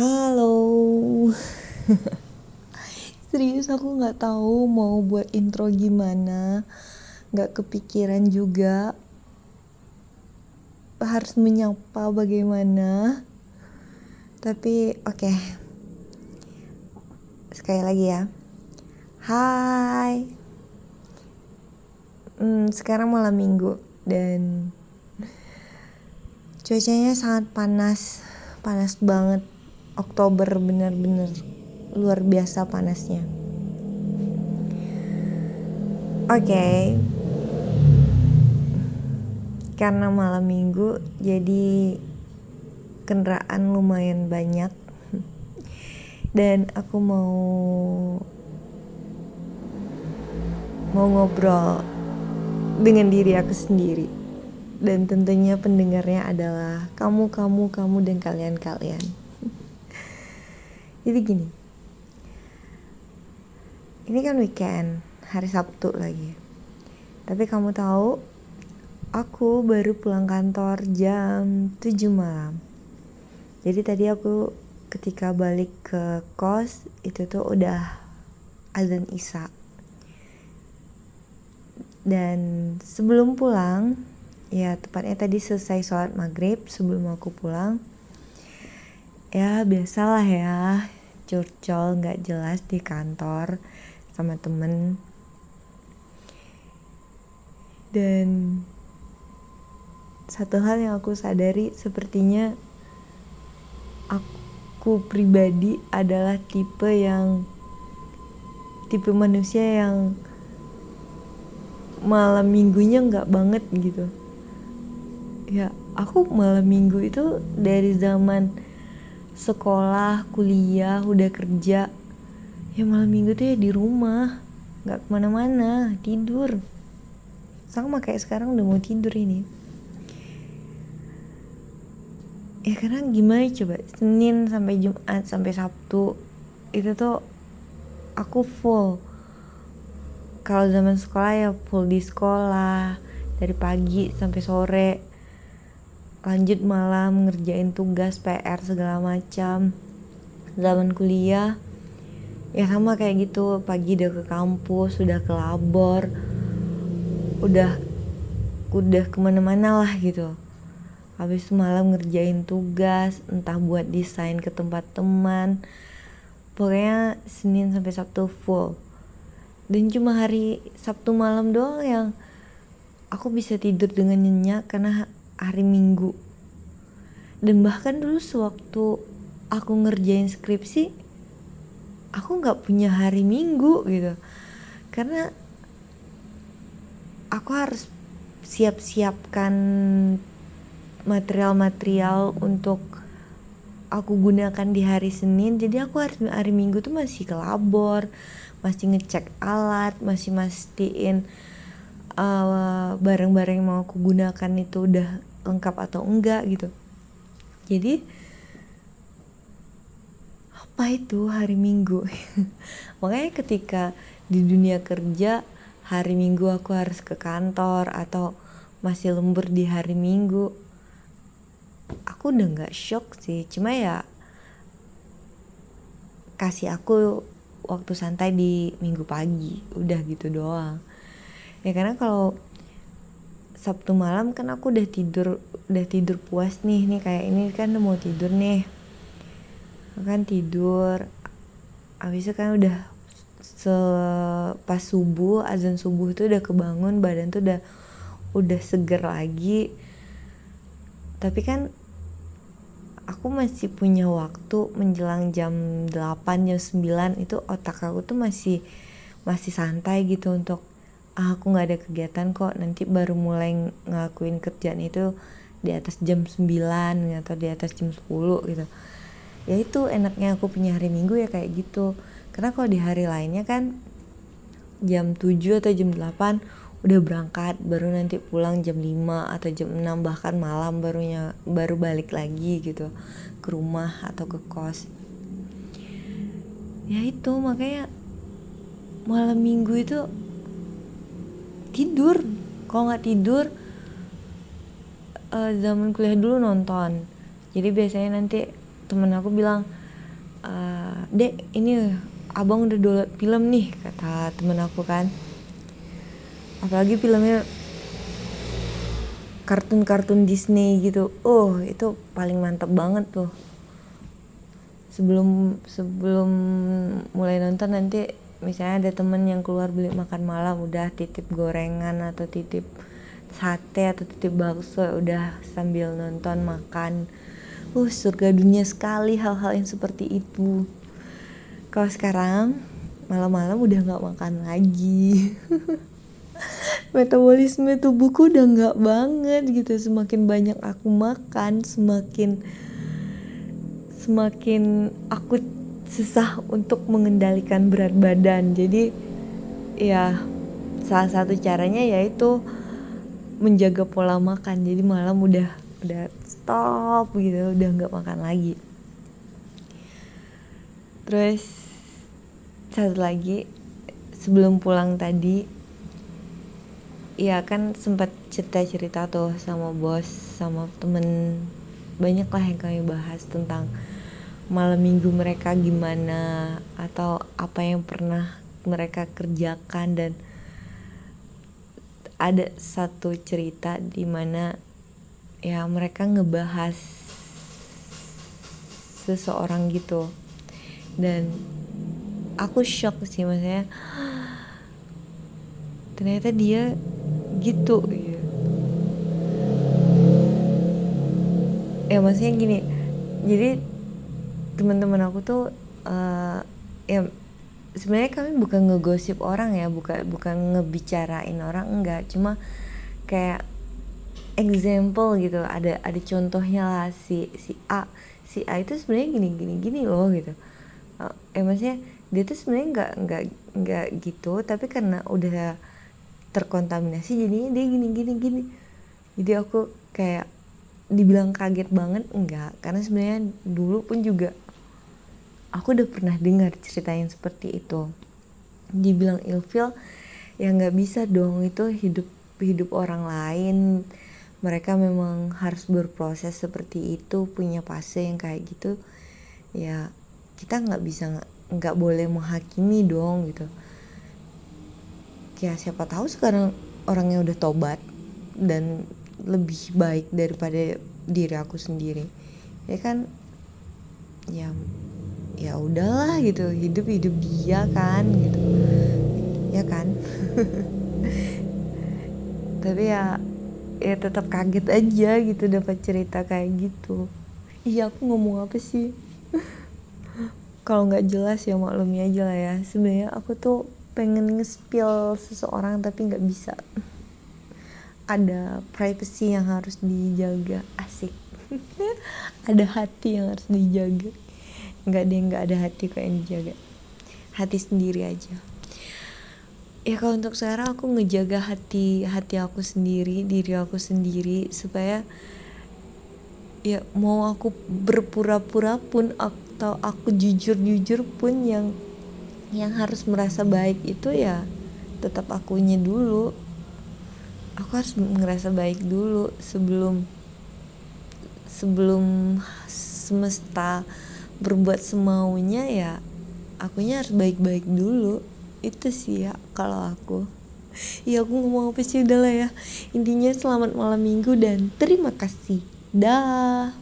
Halo. Serius aku nggak tahu mau buat intro gimana. Nggak kepikiran juga harus menyapa bagaimana. Tapi oke. Okay. Sekali lagi ya. Hai. Hmm, sekarang malam minggu dan cuacanya sangat panas panas banget Oktober bener-bener luar biasa panasnya. Oke. Okay. karena malam minggu jadi kendaraan lumayan banyak. Dan aku mau mau ngobrol dengan diri aku sendiri. Dan tentunya pendengarnya adalah kamu kamu kamu dan kalian kalian jadi gini. Ini kan weekend hari Sabtu lagi. Tapi kamu tahu aku baru pulang kantor jam 7 malam. Jadi tadi aku ketika balik ke kos itu tuh udah azan isya. Dan sebelum pulang ya tepatnya tadi selesai sholat maghrib sebelum aku pulang ya biasalah ya. Curcol nggak jelas di kantor sama temen. Dan satu hal yang aku sadari sepertinya aku pribadi adalah tipe yang tipe manusia yang malam minggunya nggak banget gitu. Ya aku malam minggu itu dari zaman sekolah kuliah udah kerja. Ya malam minggu tuh ya di rumah. Nggak ke mana-mana tidur. Sama kayak sekarang udah mau tidur ini. Ya karena gimana coba Senin sampai Jumat sampai Sabtu itu tuh aku full. Kalau zaman sekolah ya full di sekolah dari pagi sampai sore lanjut malam ngerjain tugas PR segala macam. Zaman kuliah ya sama kayak gitu. Pagi udah ke kampus udah ke labor udah udah ke mana-mana lah gitu. Habis malam ngerjain tugas entah buat desain ke tempat teman. Pokoknya Senin sampai Sabtu full. Dan cuma hari Sabtu malam doang yang aku bisa tidur dengan nyenyak karena hari Minggu. Dan bahkan dulu sewaktu aku ngerjain skripsi aku nggak punya hari Minggu gitu. Karena aku harus siap-siapkan material-material untuk aku gunakan di hari Senin. Jadi aku harus hari Minggu tuh masih ke labor masih ngecek alat masih mastiin uh, barang-barang yang mau aku gunakan itu udah lengkap atau enggak gitu. Jadi apa itu hari minggu? Makanya ketika di dunia kerja hari minggu aku harus ke kantor atau masih lembur di hari minggu aku udah nggak shock sih. Cuma ya kasih aku waktu santai di minggu pagi udah gitu doang. Ya karena kalau Sabtu malam kan aku udah tidur udah tidur puas nih. Nih kayak ini kan mau tidur nih. Kan tidur. Habis itu kan udah se pas subuh azan subuh itu udah kebangun badan tuh udah udah seger lagi. Tapi kan aku masih punya waktu menjelang jam 8 jam 9 itu otak aku tuh masih masih santai gitu untuk ah, aku nggak ada kegiatan kok nanti baru mulai ngelakuin kerjaan itu di atas jam 9 atau di atas jam 10 gitu. Ya itu enaknya aku punya hari minggu ya kayak gitu. Karena kalau di hari lainnya kan jam 7 atau jam 8 udah berangkat baru nanti pulang jam 5 atau jam 6 bahkan malam barunya baru balik lagi gitu ke rumah atau ke kos. Ya itu makanya malam minggu itu tidur. Kalau nggak tidur uh, zaman kuliah dulu nonton. Jadi biasanya nanti temen aku bilang uh, dek ini abang udah download film nih kata temen aku kan. Apalagi filmnya kartun-kartun Disney gitu. Oh itu paling mantep banget tuh. Sebelum sebelum mulai nonton nanti misalnya ada temen yang keluar beli makan malam udah titip gorengan atau titip sate atau titip bakso udah sambil nonton makan. Uh surga dunia sekali hal-hal yang seperti itu. Kalau sekarang malam-malam udah nggak makan lagi. Metabolisme tubuhku udah nggak banget gitu. Semakin banyak aku makan semakin semakin aku susah untuk mengendalikan berat badan. Jadi ya salah satu caranya yaitu menjaga pola makan. Jadi malam udah udah stop gitu udah nggak makan lagi. Terus satu lagi sebelum pulang tadi ya kan sempat cerita cerita tuh sama bos sama temen. Banyak lah yang kami bahas tentang malam minggu mereka gimana atau apa yang pernah mereka kerjakan dan ada satu cerita di mana ya mereka ngebahas seseorang gitu. Dan aku shock sih maksudnya ternyata dia gitu ya, ya maksudnya gini jadi teman-teman aku tuh uh, ya sebenarnya kami bukan ngegosip orang ya bukan bukan ngebicarain orang enggak. Cuma kayak example gitu ada ada contohnya lah si si A si A itu sebenarnya gini gini gini loh gitu. Uh, eh maksudnya dia tuh sebenarnya nggak nggak nggak gitu tapi karena udah terkontaminasi jadinya dia gini gini gini. Jadi aku kayak dibilang kaget banget enggak. Karena sebenarnya dulu pun juga aku udah pernah dengar cerita yang seperti itu. Dibilang ilfil ya nggak bisa dong itu hidup hidup orang lain. Mereka memang harus berproses seperti itu punya fase yang kayak gitu. Ya kita nggak bisa nggak boleh menghakimi dong gitu. Ya siapa tahu sekarang orangnya udah tobat dan lebih baik daripada diri aku sendiri. Ya kan? Ya ya udahlah gitu hidup hidup dia kan gitu. Ya kan? Tapi ya ya tetap kaget aja gitu dapat cerita kayak gitu. Iya aku ngomong apa sih? Kalau nggak jelas ya maklumi aja lah ya. Sebenarnya aku tuh pengen nge-spill seseorang tapi nggak bisa. Ada privacy yang harus dijaga asik. Ada hati yang harus dijaga nggak dia nggak ada hati kok yang dijaga. Hati sendiri aja. Ya kalau untuk sekarang aku ngejaga hati hati aku sendiri diri aku sendiri supaya ya mau aku berpura-pura pun atau aku jujur-jujur pun yang yang harus merasa baik itu ya tetap akunya dulu. Aku harus ngerasa baik dulu sebelum sebelum semesta berbuat semaunya ya akunya harus baik-baik dulu. Itu sih ya kalau aku. Ya aku ngomong apa sih udah lah ya. Intinya selamat malam minggu dan terima kasih. Dah